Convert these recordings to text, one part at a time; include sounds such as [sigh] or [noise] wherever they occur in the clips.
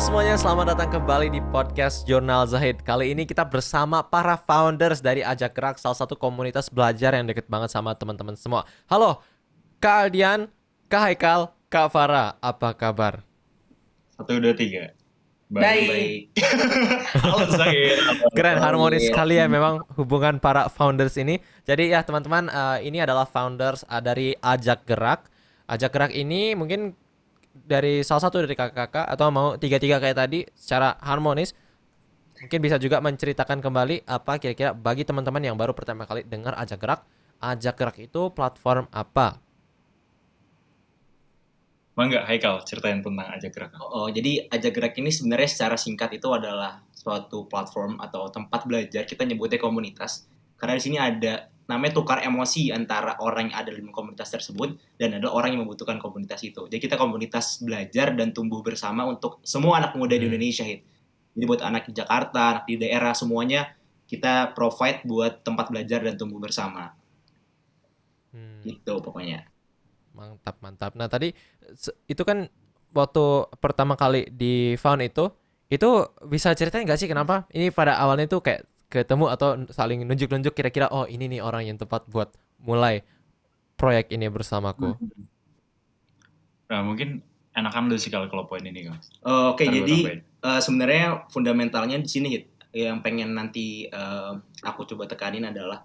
semuanya, selamat datang kembali di podcast Jurnal Zahid. Kali ini kita bersama para founders dari Ajak Gerak, salah satu komunitas belajar yang deket banget sama teman-teman semua. Halo, Kak Aldian, Kak Haikal, Kak Farah, apa kabar? Satu, dua, tiga. Baik. [laughs] Halo Zahid. Keren, harmonis sekali ya memang hubungan para founders ini. Jadi ya teman-teman, eh, ini adalah founders eh, dari Ajak Gerak. Ajak Gerak ini mungkin dari salah satu dari kakak-kakak atau mau tiga-tiga kayak tadi secara harmonis mungkin bisa juga menceritakan kembali apa kira-kira bagi teman-teman yang baru pertama kali dengar Ajak Gerak. Ajak Gerak itu platform apa? Bangga, Haikal ceritain tentang Ajak Gerak. Oh, jadi Ajak Gerak ini sebenarnya secara singkat itu adalah suatu platform atau tempat belajar kita nyebutnya komunitas. Karena di sini ada namanya tukar emosi antara orang yang ada di komunitas tersebut dan ada orang yang membutuhkan komunitas itu. Jadi kita komunitas belajar dan tumbuh bersama untuk semua anak muda di Hmm. Indonesia. Hit. Jadi buat anak di Jakarta, anak di daerah semuanya kita provide buat tempat belajar dan tumbuh bersama. Hmm. Gitu pokoknya. Mantap, mantap. Nah, tadi itu kan waktu pertama kali di found itu, itu bisa ceritain nggak sih kenapa ini pada awalnya itu kayak ketemu atau saling nunjuk-nunjuk kira-kira oh ini nih orang yang tepat buat mulai proyek ini bersamaku. Nah, mungkin enakan lu sih kalau poin ini, Mas. Oh, Oke, Ntar gua jadi tambahin. Eh, sebenarnya fundamentalnya di sini Hit. yang pengen nanti eh, aku coba tekanin adalah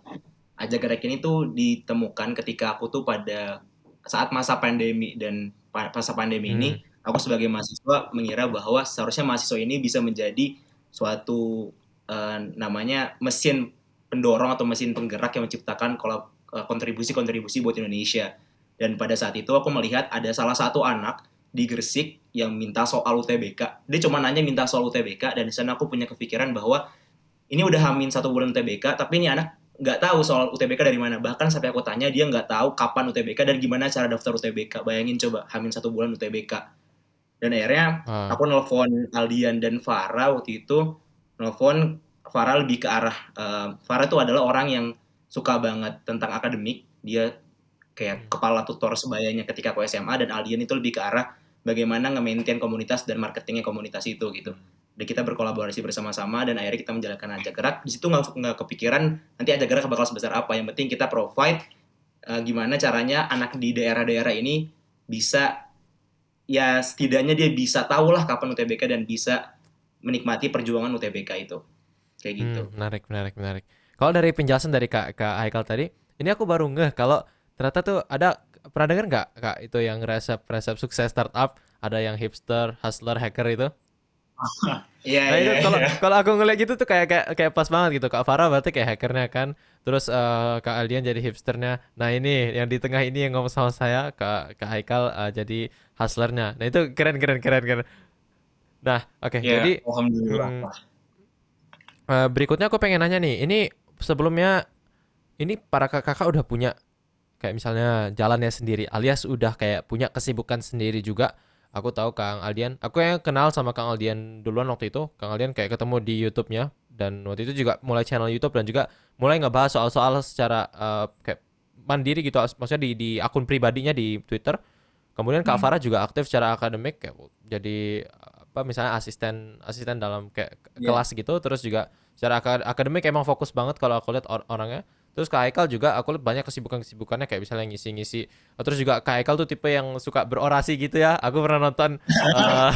ajak gerak ini tuh ditemukan ketika aku tuh pada saat masa pandemi dan masa pandemi ini aku sebagai mahasiswa mengira bahwa seharusnya mahasiswa ini bisa menjadi suatu eh, namanya mesin pendorong atau mesin penggerak yang menciptakan eh, kontribusi-kontribusi buat Indonesia. Dan pada saat itu aku melihat ada salah satu anak di Gresik yang minta soal UTBK. Dia cuma nanya minta soal UTBK dan di sana aku punya kepikiran bahwa ini udah hamin satu bulan UTBK, tapi ini anak nggak tahu soal UTBK dari mana. Bahkan sampai aku tanya dia nggak tahu kapan UTBK dan gimana cara daftar UTBK. Bayangin coba hamin satu bulan UTBK. Dan akhirnya Ah, aku nelfon Aldian dan Farah waktu itu nelfon Farah lebih ke arah eh, Farah itu adalah orang yang suka banget tentang akademik. Dia kayak kepala tutor sebayanya ketika aku SMA dan Aldian itu lebih ke arah bagaimana nge-maintain komunitas dan marketingnya komunitas itu gitu. Dan kita berkolaborasi bersama-sama dan akhirnya kita menjalankan ajak gerak. Di situ nggak nggak kepikiran nanti ajak gerak bakal sebesar apa. Yang penting kita provide eh, gimana caranya anak di daerah-daerah ini bisa ya setidaknya dia bisa tahu lah kapan UTBK dan bisa menikmati perjuangan UTBK itu kayak gitu hmm, menarik, menarik, menarik. Kalau dari penjelasan dari Kak, Kak Haikal tadi, ini aku baru ngeh kalau ternyata tuh ada pernah dengar nggak Kak itu yang resep-resep sukses startup, ada yang hipster, hustler, hacker itu? [laughs] Iya Nah iya kalau iya. kalau aku ngeliat gitu tuh kayak kayak kayak pas banget gitu. Kak Farah berarti kayak hackernya kan. Terus eh, Kak Aldian jadi hipsternya. Nah ini yang di tengah ini yang ngomong sama saya Kak Kak Haikal eh, jadi hustlernya. Nah itu keren keren keren keren. Nah oke Ya, jadi alhamdulillah. hmm, eh, berikutnya aku pengen nanya nih. Ini sebelumnya ini para kakak-kakak udah punya kayak misalnya jalannya sendiri alias udah kayak punya kesibukan sendiri juga. Aku tahu Kang Aldian, aku yang kenal sama Kang Aldian duluan waktu itu. Kang Aldian kayak ketemu di YouTube-nya dan waktu itu juga mulai channel YouTube dan juga mulai ngebahas soal-soal secara eh, kayak mandiri gitu, maksudnya di di akun pribadinya di Twitter. Kemudian Kak Hmm. Farah juga aktif secara akademik kayak jadi apa misalnya asisten asisten dalam kayak Iya. kelas gitu terus juga secara aka- akademik emang fokus banget kalau aku lihat or- orangnya. Terus Kak Haikal juga aku lihat banyak kesibukan-kesibukannya kayak misalnya ngisi-ngisi terus juga Kak Haikal tuh tipe yang suka berorasi gitu ya. Aku pernah nonton eh,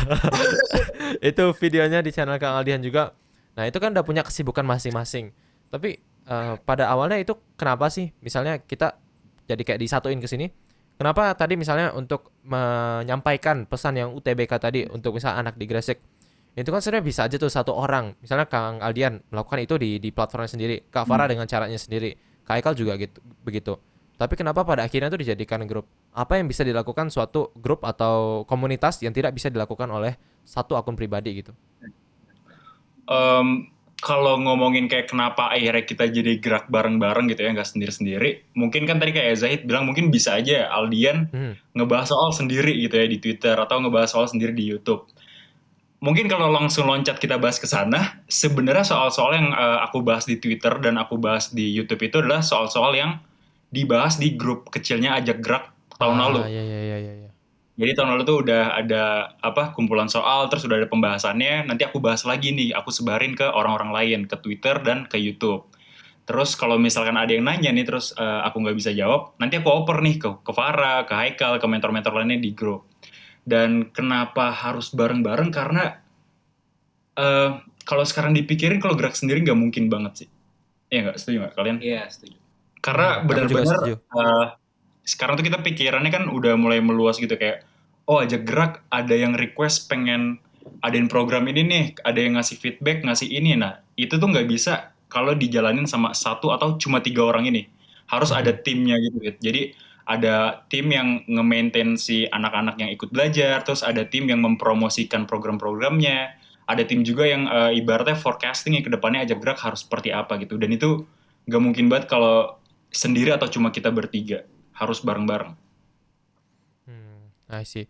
[laughs] itu videonya di channel Kang Aldian juga. Nah itu kan udah punya kesibukan masing-masing. Tapi eh, pada awalnya itu kenapa sih? Misalnya kita jadi kayak disatuin ke sini kenapa tadi misalnya untuk menyampaikan pesan yang UTBK tadi untuk misalnya anak di Gresik? Itu kan sebenarnya bisa aja tuh satu orang. Misalnya Kang Aldian melakukan itu di di platformnya sendiri Kak Farah dengan caranya sendiri Kak Haikal juga gitu begitu. Tapi kenapa pada akhirnya tuh dijadikan grup? Apa yang bisa dilakukan suatu grup atau komunitas yang tidak bisa dilakukan oleh satu akun pribadi gitu? Em, kalau ngomongin kayak kenapa akhirnya kita jadi gerak bareng-bareng gitu ya, nggak sendiri-sendiri. Mungkin kan tadi kayak Zahid bilang mungkin bisa aja Aldian Hmm. ngebahas soal sendiri gitu ya di Twitter atau ngebahas soal sendiri di YouTube. Mungkin kalau langsung loncat kita bahas ke sana, sebenarnya soal-soal yang eh, aku bahas di Twitter dan aku bahas di YouTube itu adalah soal-soal yang dibahas di grup kecilnya ajak gerak tahun Ah, lalu. iya iya iya iya iya. Jadi tahun lalu tuh udah ada apa kumpulan soal, terus udah ada pembahasannya. Nanti aku bahas lagi nih, aku sebarin ke orang-orang lain, ke Twitter dan ke YouTube. Terus kalau misalkan ada yang nanya nih, terus uh, aku nggak bisa jawab, nanti aku oper nih ke ke Farah, ke Haikal, ke mentor-mentor lainnya di grup. Dan kenapa harus bareng-bareng? Karena uh, kalau sekarang dipikirin, kalau gerak sendiri nggak mungkin banget sih. Iya nggak? Setuju nggak kalian? Iya, setuju. Karena benar-benar uh, sekarang tuh kita pikirannya kan udah mulai meluas gitu kayak oh aja gerak ada yang request pengen adain program ini nih ada yang ngasih feedback ngasih ini. Nah itu tuh nggak bisa kalau dijalanin sama satu atau cuma tiga orang ini. Harus ada timnya gitu gitu jadi ada tim yang nge-maintain si anak-anak yang ikut belajar terus ada tim yang mempromosikan program-programnya ada tim juga yang uh, ibaratnya forecasting yang ke depannya aja gerak harus seperti apa gitu. Dan itu nggak mungkin banget kalau sendiri atau cuma kita bertiga harus bareng-bareng. Hmm, I see.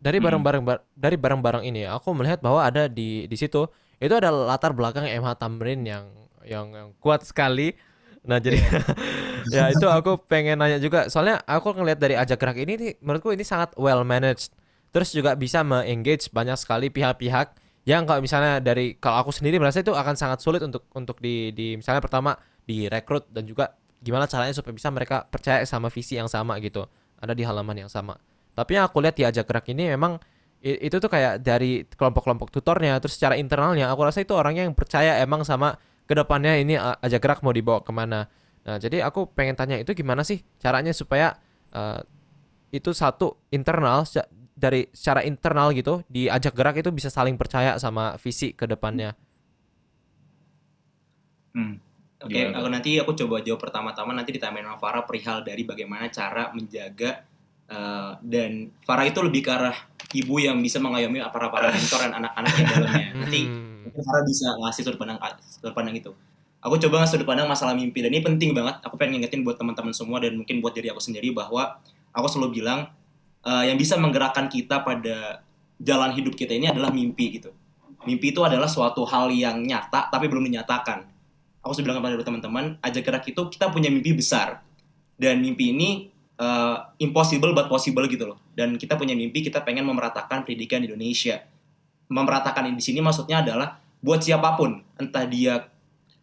Dari Hmm. barang-barang bar- dari barang-barang ini aku melihat bahwa ada di di situ itu ada latar belakang MH Tamrin yang yang, yang kuat sekali. Nah, jadi [laughs] ya itu aku pengen nanya juga soalnya aku ngelihat dari ajak gerak ini nih menurutku ini sangat well managed. Terus juga bisa me-engage banyak sekali pihak-pihak yang kalau misalnya dari kalau aku sendiri merasa itu akan sangat sulit untuk untuk di di misalnya pertama direkrut dan juga gimana caranya supaya bisa mereka percaya sama visi yang sama gitu. Ada di halaman yang sama. Tapi yang aku lihat di ajak gerak ini memang itu tuh kayak dari kelompok-kelompok tutornya terus secara internalnya aku rasa itu orangnya yang percaya emang sama ke depannya ini uh, ajak gerak mau dibawa ke mana. Nah jadi aku pengen tanya itu gimana sih caranya supaya uh, itu satu internal dari secara internal gitu di ajak gerak itu bisa saling percaya sama visi ke depannya. Hmm. Oke, Gimana aku nanti aku coba jawab pertama-tama nanti ditambahin sama Farah perihal dari bagaimana cara menjaga eh, dan Farah itu lebih ke arah ibu yang bisa mengayomi para para mentor [laughs] dan anak-anak yang dalamnya. Nanti Hmm. mungkin Farah bisa ngasih sudut pandang sudut pandang itu. Aku coba ngasih sudut pandang masalah mimpi dan ini penting banget. Aku pengen ngingetin buat teman-teman semua dan mungkin buat diri aku sendiri bahwa aku selalu bilang eh, yang bisa menggerakkan kita pada jalan hidup kita ini adalah mimpi gitu. Mimpi itu adalah suatu hal yang nyata tapi belum dinyatakan. Aku sudah bilang kepada teman-teman, ajak gerak itu kita punya mimpi besar dan mimpi ini eh, impossible but possible gitu loh. Dan kita punya mimpi kita pengen memeratakan pendidikan di Indonesia. Memeratakan di sini maksudnya adalah buat siapa pun, entah dia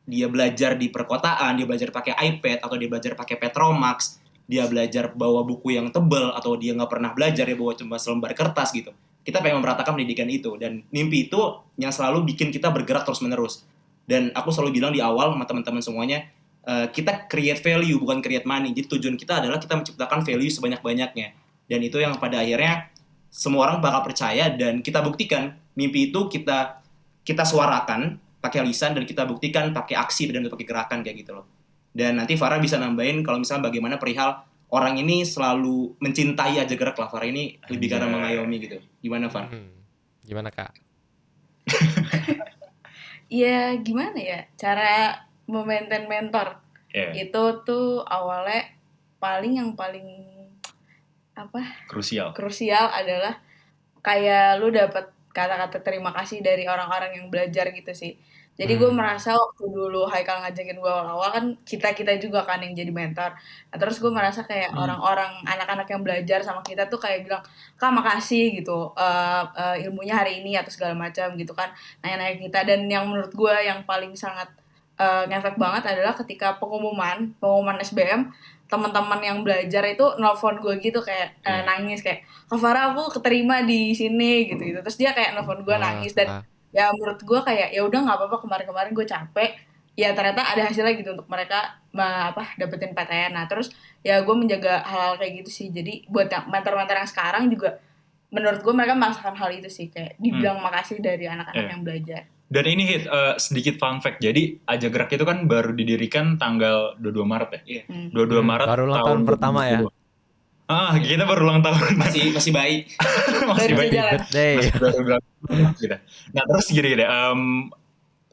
dia belajar di perkotaan, dia belajar pakai iPad atau dia belajar pakai Petromax, dia belajar bawa buku yang tebel atau dia nggak pernah belajar dia bawa cuma selembar kertas gitu. Kita pengen memeratakan pendidikan itu dan mimpi itu yang selalu bikin kita bergerak terus menerus. Dan aku selalu bilang di awal sama teman-teman semuanya, eh, kita create value bukan create money. Jadi tujuan kita adalah kita menciptakan value sebanyak-banyaknya. Dan itu yang pada akhirnya semua orang bakal percaya dan kita buktikan mimpi itu kita kita suarakan pakai lisan dan kita buktikan pakai aksi dan pakai gerakan kayak gitu loh. Dan nanti Farah bisa nambahin kalau misalnya bagaimana perihal orang ini selalu mencintai aja gerak lah Farah ini lebih karena Anjay. mengayomi gitu. Gimana Farah? Hmm. Gimana kak? [laughs] Ya gimana ya cara memaintain mentor Ya, itu tuh awalnya paling yang paling apa krusial. krusial adalah kayak lu dapat kata-kata terima kasih dari orang-orang yang belajar gitu sih. Jadi gue Hmm. merasa waktu dulu Haikal ngajakin gue awal-awal kan kita-kita juga kan yang jadi mentor. Nah, terus gue merasa kayak Hmm. orang-orang anak-anak yang belajar sama kita tuh kayak bilang, "Kak, makasih gitu. eh, eh, ilmunya hari ini atau segala macam gitu kan." Nanya-nanya kita dan yang menurut gue yang paling sangat eh, ngefek banget adalah ketika pengumuman, pengumuman SBM, teman-teman yang belajar itu nelfon gue gitu kayak eh, Iya. nangis kayak Kak Farah aku keterima di sini gitu gitu terus dia kayak nelfon gue nangis dan ya menurut gue kayak ya udah nggak apa-apa kemarin-kemarin gue capek. Ya ternyata ada hasilnya gitu untuk mereka apa dapetin PTN nah terus ya gue menjaga hal-hal kayak gitu sih. Jadi buat mentor-mentor yang sekarang juga menurut gue mereka merasakan hal itu sih. Kayak dibilang makasih dari anak-anak Iya. yang belajar Dan ini hit eh, sedikit fun fact. Jadi Aja Gerak itu kan baru didirikan tanggal 22 Maret ya. Hmm. 22 Hmm, Maret baru ulang tahun pertama ya? 2022. Ah, kita baru ulang tahun. Masih masih baik. [laughs] Masih baik. Birthday. baru gitu. Nah terus gini gini, em,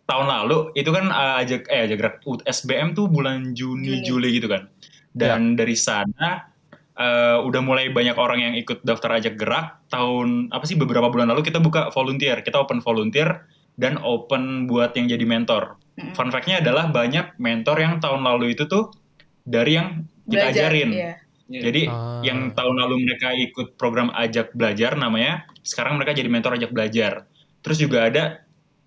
tahun lalu itu kan eh, aja eh aja gerak SBM tuh bulan Juni Juni. Juli gitu kan. Dan dari sana eh, udah mulai banyak orang yang ikut daftar ajak gerak. Tahun apa sih beberapa bulan lalu kita buka volunteer, kita open volunteer dan open buat yang jadi mentor. Fun fact-nya adalah banyak mentor yang tahun lalu itu tuh dari yang kita Belajar, ajarin. iya. Iya. Jadi Ah. yang tahun lalu mereka ikut program ajak belajar namanya, sekarang mereka jadi mentor ajak belajar. Terus juga ada,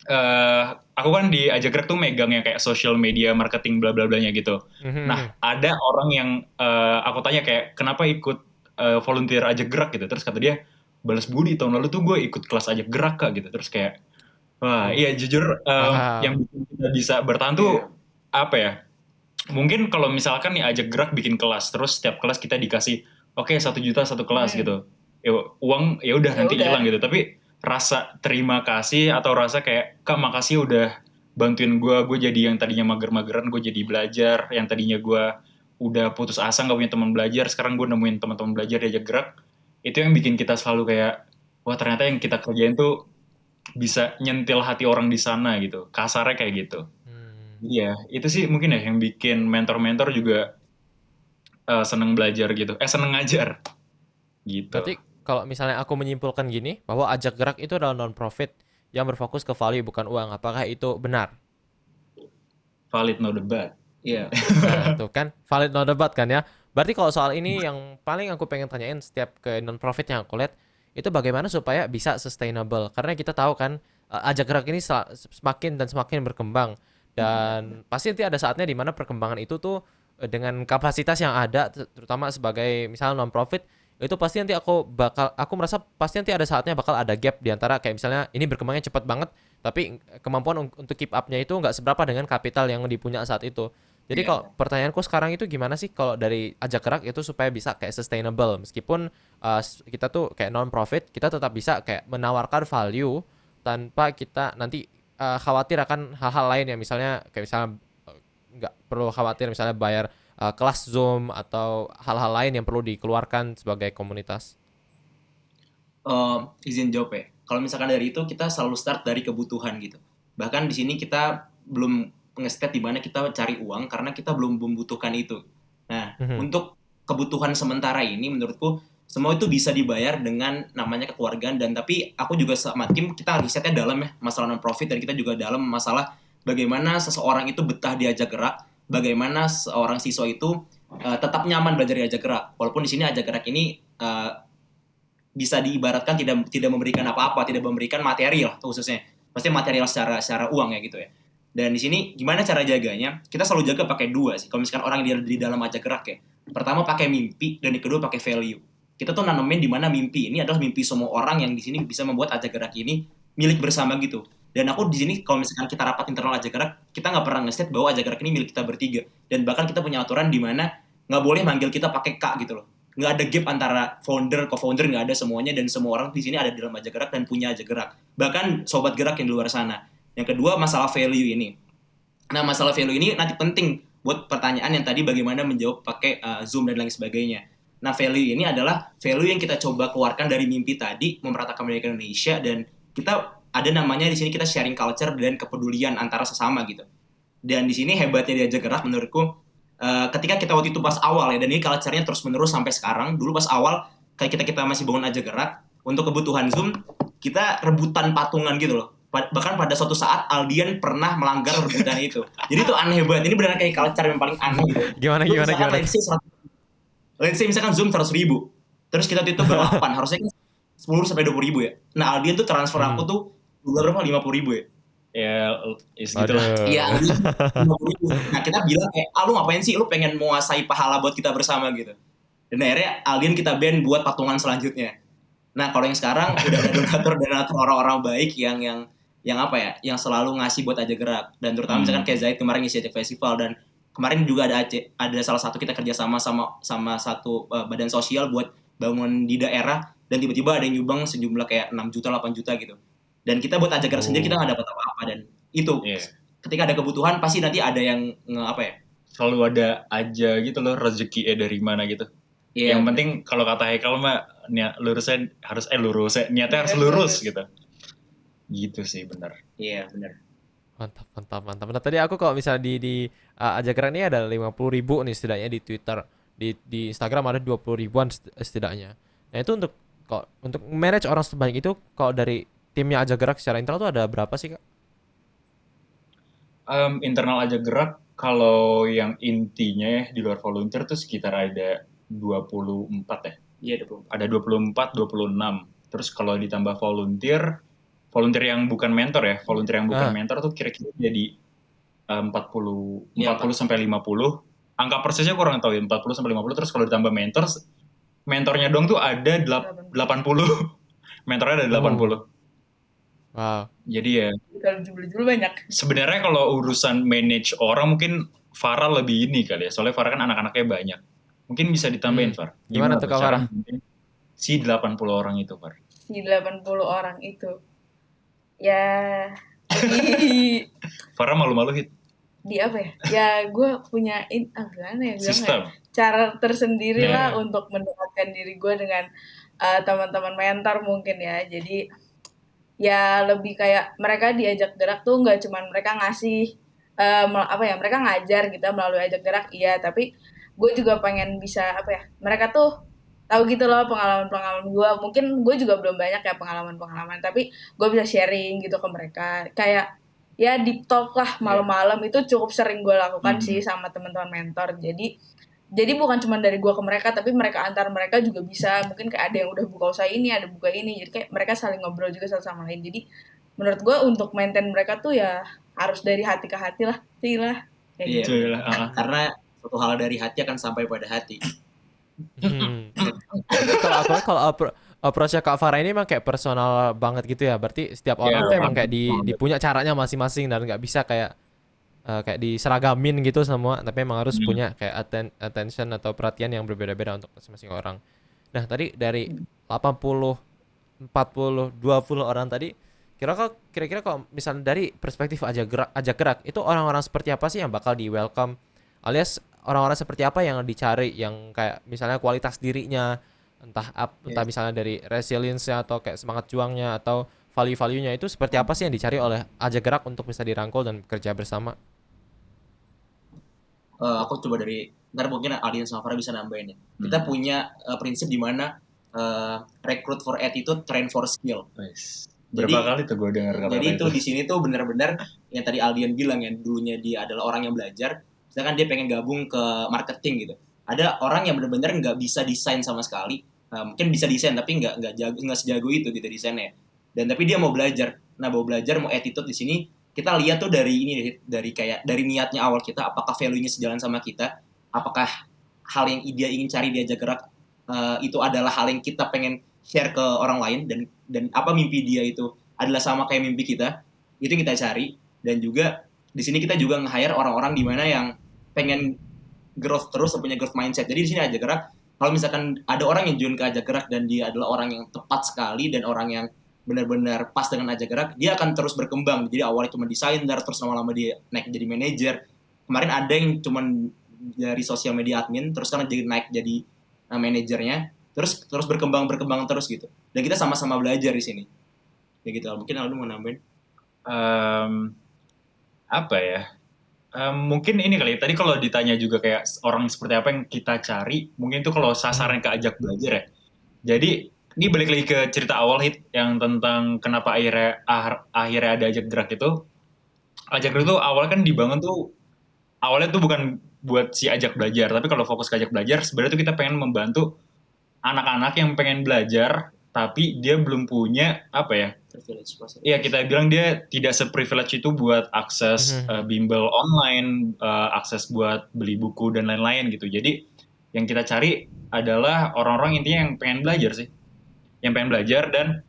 eh aku kan di ajak gerak tuh megang yang kayak social media marketing bla bla blanya gitu. Mhm. Nah ada orang yang eh, aku tanya kayak kenapa ikut eh, volunteer ajak gerak gitu. Terus kata dia balas budi tahun lalu tuh gue ikut kelas ajak gerak kak gitu. Terus kayak wah iya jujur Paham. yang bikin kita bisa bertahan tuh apa ya? Mungkin kalau misalkan nih ajak gerak bikin kelas, terus setiap kelas kita dikasih oke satu juta satu kelas Hmm. gitu. Ya, uang ya udah nanti hilang gitu. Tapi rasa terima kasih atau rasa kayak kak makasih udah bantuin gue, gue jadi yang tadinya mager-mageran, gue jadi belajar, yang tadinya gue udah putus asa nggak punya teman belajar, sekarang gue nemuin teman-teman belajar diajak gerak. Itu yang bikin kita selalu kayak wah ternyata yang kita kerjain tuh bisa nyentil hati orang di sana gitu. Kasarnya kayak gitu. Hmm. Iya, itu sih mungkin ya yang bikin mentor-mentor juga eh, seneng belajar gitu. Eh seneng ngajar. Gitu. Berarti kalau misalnya aku menyimpulkan gini bahwa ajak gerak itu adalah non profit yang berfokus ke value bukan uang. Apakah itu benar? valid no debat. Iya. Nah, tuh kan valid no debat kan ya. Berarti kalau soal ini yang paling aku pengen tanyain setiap ke non profit yang aku lihat itu bagaimana supaya bisa sustainable. Karena kita tahu kan eh, ajak gerak ini semakin dan semakin berkembang dan pasti nanti ada saatnya di mana perkembangan itu tuh eh, dengan kapasitas yang ada ter- terutama sebagai misalnya non profit itu pasti nanti aku bakal aku merasa pasti nanti ada saatnya bakal ada gap di antara kayak misalnya ini berkembangnya cepat banget tapi kemampuan un- untuk keep up-nya itu nggak seberapa dengan kapital yang dipunya saat itu. Jadi Iya. kalau pertanyaanku sekarang itu gimana sih kalau dari ajak gerak itu supaya bisa kayak sustainable meskipun uh, kita tuh kayak non profit kita tetap bisa kayak menawarkan value tanpa kita nanti uh, khawatir akan hal-hal lain ya misalnya kayak misalnya uh, nggak perlu khawatir misalnya bayar uh, kelas Zoom atau hal-hal lain yang perlu dikeluarkan sebagai komunitas. Eh, izin jawab ya. Kalau misalkan dari itu kita selalu start dari kebutuhan gitu. Bahkan di sini kita belum nge-state di mana kita cari uang karena kita belum membutuhkan itu. Nah, Mhm. untuk kebutuhan sementara ini menurutku semua itu bisa dibayar dengan namanya kekeluargaan dan tapi aku juga sama tim kita risetnya dalam ya masalah non profit dan kita juga dalam masalah bagaimana seseorang itu betah diajak gerak, bagaimana seorang siswa itu eh, tetap nyaman belajar diajak gerak. Walaupun di sini ajak gerak ini eh, bisa diibaratkan tidak tidak memberikan apa-apa, tidak memberikan material khususnya. Pasti material secara secara uang ya gitu ya. Dan di sini gimana cara jaganya? Kita selalu jaga pakai dua sih. Kalau misalkan orang yang di, dalam ajak gerak ya. Pertama pakai mimpi dan yang kedua pakai value. Kita tuh nanemin di mana mimpi ini adalah mimpi semua orang yang di sini bisa membuat ajak gerak ini milik bersama gitu. Dan aku di sini kalau misalkan kita rapat internal ajak gerak, kita nggak pernah nge bahwa ajak gerak ini milik kita bertiga. Dan bahkan kita punya aturan di mana nggak boleh manggil kita pakai kak gitu loh. Nggak ada gap antara founder, co-founder nggak ada semuanya dan semua orang di sini ada di dalam ajak gerak dan punya ajak gerak. Bahkan sobat gerak yang di luar sana. Yang kedua masalah value ini. Nah masalah value ini nanti penting buat pertanyaan yang tadi bagaimana menjawab pakai uh, Zoom dan lain sebagainya. Nah value ini adalah value yang kita coba keluarkan dari mimpi tadi memeratakan pendidikan Indonesia dan kita ada namanya di sini kita sharing culture dan kepedulian antara sesama gitu. Dan di sini hebatnya diajak gerak menurutku uh, ketika kita waktu itu pas awal ya dan ini culture-nya terus menerus sampai sekarang. Dulu pas awal kayak kita kita masih bangun ajak gerak untuk kebutuhan Zoom kita rebutan patungan gitu loh. Bahkan pada suatu saat Aldian pernah melanggar rebutan itu. Jadi itu aneh banget. Ini benar kayak culture yang paling aneh gitu. Gimana Lu gimana gimana? Let's say, 100 let's say misalkan Zoom 100 ribu. Terus kita tuh berlapan. [laughs] harusnya kan 10 sampai 20 ribu ya. Nah Aldian tuh transfer Hmm. aku tuh berapa? 50 ribu ya. Ya, is gitu lah. Iya, Aldian 50 [laughs] ribu. Nah kita bilang kayak, ah lu ngapain sih? Lu pengen menguasai pahala buat kita bersama gitu. Dan akhirnya Aldian kita ban buat patungan selanjutnya. Nah kalau yang sekarang udah ada donatur-donatur orang-orang baik yang yang yang apa ya, yang selalu ngasih buat aja gerak. Dan terutama Hmm. misalkan kayak Zaid kemarin ngisi ajak festival dan kemarin juga ada Aceh, ada salah satu kita kerjasama sama sama satu uh, badan sosial buat bangun di daerah dan tiba-tiba ada yang nyumbang sejumlah kayak 6 juta 8 juta gitu. Dan kita buat ajak gerak Oh. sendiri kita nggak dapat apa-apa dan itu Iya. ketika ada kebutuhan pasti nanti ada yang nge apa ya Selalu ada aja gitu loh rezeki dari mana gitu. Iya, Yang penting kalau kata Haikal mah niat lurusnya harus eh lurus niatnya harus Iya, lurus lurus. gitu. Gitu sih benar. iya benar Mantap, mantap, mantap. Nah, tadi aku kalau misalnya di di uh, ajak gerak ini ada 50 ribu nih setidaknya di Twitter. Di di Instagram ada 20 ribuan set- setidaknya. Nah, itu untuk kok untuk manage orang sebanyak itu kalau dari timnya ajak gerak secara internal tuh ada berapa sih, Kak? Em, internal aja gerak kalau yang intinya ya di luar volunteer tuh sekitar ada 24 ya. Iya, 24. Ada 24, 26. Terus kalau ditambah volunteer, volunteer yang bukan mentor ya, volunteer yang bukan Ah. mentor tuh kira-kira jadi eh, 40 Iya, 40 sampai 50. Angka persisnya kurang tahu ya, 40 sampai 50. Terus kalau ditambah mentor, mentornya dong tuh ada delap- 80. [laughs] Mentornya ada 80. Wow. Jadi ya Kalau jubel-jubel banyak. sebenarnya kalau urusan manage orang mungkin Farah lebih ini kali ya. Soalnya Farah kan anak-anaknya banyak. Mungkin bisa ditambahin, Hmm. Far. Gimana tuh, Kak cara Farah? Si 80 orang itu, Far. Si 80 orang itu. Ya di, [laughs] Farah malu-malu hit di apa ya? Ya gue punya in, ah, gimana ya sistem. cara tersendiri lah Yeah. untuk mendekatkan diri gue dengan uh, teman-teman mentor mungkin ya jadi ya lebih kayak mereka diajak gerak tuh nggak cuman mereka ngasih uh, apa ya mereka ngajar gitu melalui ajak gerak iya tapi gue juga pengen bisa apa ya mereka tuh tahu gitu loh pengalaman-pengalaman gue mungkin gue juga belum banyak ya pengalaman-pengalaman tapi gue bisa sharing gitu ke mereka kayak ya deep talk lah malam-malam itu cukup sering gue lakukan Hmm. sih sama teman-teman mentor jadi jadi bukan cuma dari gue ke mereka tapi mereka antar mereka juga bisa mungkin kayak ada yang udah buka usaha ini ada buka ini jadi kayak mereka saling ngobrol juga satu sama lain jadi menurut gue untuk maintain mereka tuh ya harus dari hati ke hati lah sih lah kayak Iya. gitu. Lah. Karena suatu hal dari hati akan sampai pada hati. Hmm. kalau aku kalau appro- approach-nya Kak Farah ini emang kayak personal banget gitu ya. Berarti setiap orang Iya, tuh emang kayak di, dipunya caranya masing-masing dan nggak bisa kayak eh, kayak diseragamin gitu semua. Tapi emang harus Hmm. punya kayak atten- attention atau perhatian yang berbeda-beda untuk masing-masing orang. Nah tadi dari 80, 40, 20 orang tadi kira kok kira-kira kalau misalnya dari perspektif aja gerak ajak gerak itu orang-orang seperti apa sih yang bakal di welcome alias orang-orang seperti apa yang dicari yang kayak misalnya kualitas dirinya entah ap, entah misalnya dari resilience-nya atau kayak semangat juangnya atau value-value-nya itu seperti apa sih yang dicari oleh ajak gerak untuk bisa dirangkul dan bekerja bersama Eh, aku coba dari ntar mungkin Alien sama Farah bisa nambahin ya. Kita Hmm. punya eh, prinsip di mana eh, recruit for attitude, train for skill. Wes. Berapa Jadi- kali tuh gue dengar kata Jadi itu di sini tuh benar-benar yang tadi Aldian bilang ya dulunya dia adalah orang yang belajar, sedangkan dia pengen gabung ke marketing gitu. Ada orang yang benar-benar nggak bisa desain sama sekali, Eh, mungkin bisa desain tapi nggak nggak jago nggak sejago itu gitu desainnya. Dan tapi dia mau belajar. Nah mau belajar mau attitude di sini kita lihat tuh dari ini dari kayak dari niatnya awal kita apakah value-nya sejalan sama kita, apakah hal yang dia ingin cari diajak gerak eh, itu adalah hal yang kita pengen share ke orang lain dan dan apa mimpi dia itu adalah sama kayak mimpi kita itu yang kita cari dan juga di sini kita juga nge-hire orang-orang di mana yang pengen growth terus punya growth mindset. Jadi di sini aja gerak. Kalau misalkan ada orang yang join ke aja gerak dan dia adalah orang yang tepat sekali dan orang yang benar-benar pas dengan aja gerak dia akan terus berkembang. Jadi awalnya cuma desainer terus lama-lama dia naik jadi manajer. Kemarin ada yang cuma dari sosial media admin terus sekarang jadi naik jadi uh, manajernya. Terus terus berkembang berkembang terus gitu. Dan kita sama-sama belajar di sini. Kayak gitu. Mungkin Aldo mau nambahin? Em, apa ya? Em, mungkin ini kali. ya, Tadi kalau ditanya juga kayak orang seperti apa yang kita cari, mungkin itu kalau sasaran ke ajak belajar ya. Jadi ini balik lagi ke cerita awal hit yang tentang kenapa akhirnya ah- akhirnya ada ajak gerak itu. Ajak gerak itu awalnya kan dibangun tuh awalnya tuh bukan buat si ajak belajar, tapi kalau fokus ke ajak belajar sebenarnya tuh kita pengen membantu anak-anak yang pengen belajar tapi dia belum punya apa ya privilege plus Iya kita bilang dia tidak seprivilege itu buat akses Mhm. uh, bimbel online, uh, akses buat beli buku dan lain-lain gitu. Jadi yang kita cari adalah orang-orang intinya yang pengen belajar sih, yang pengen belajar dan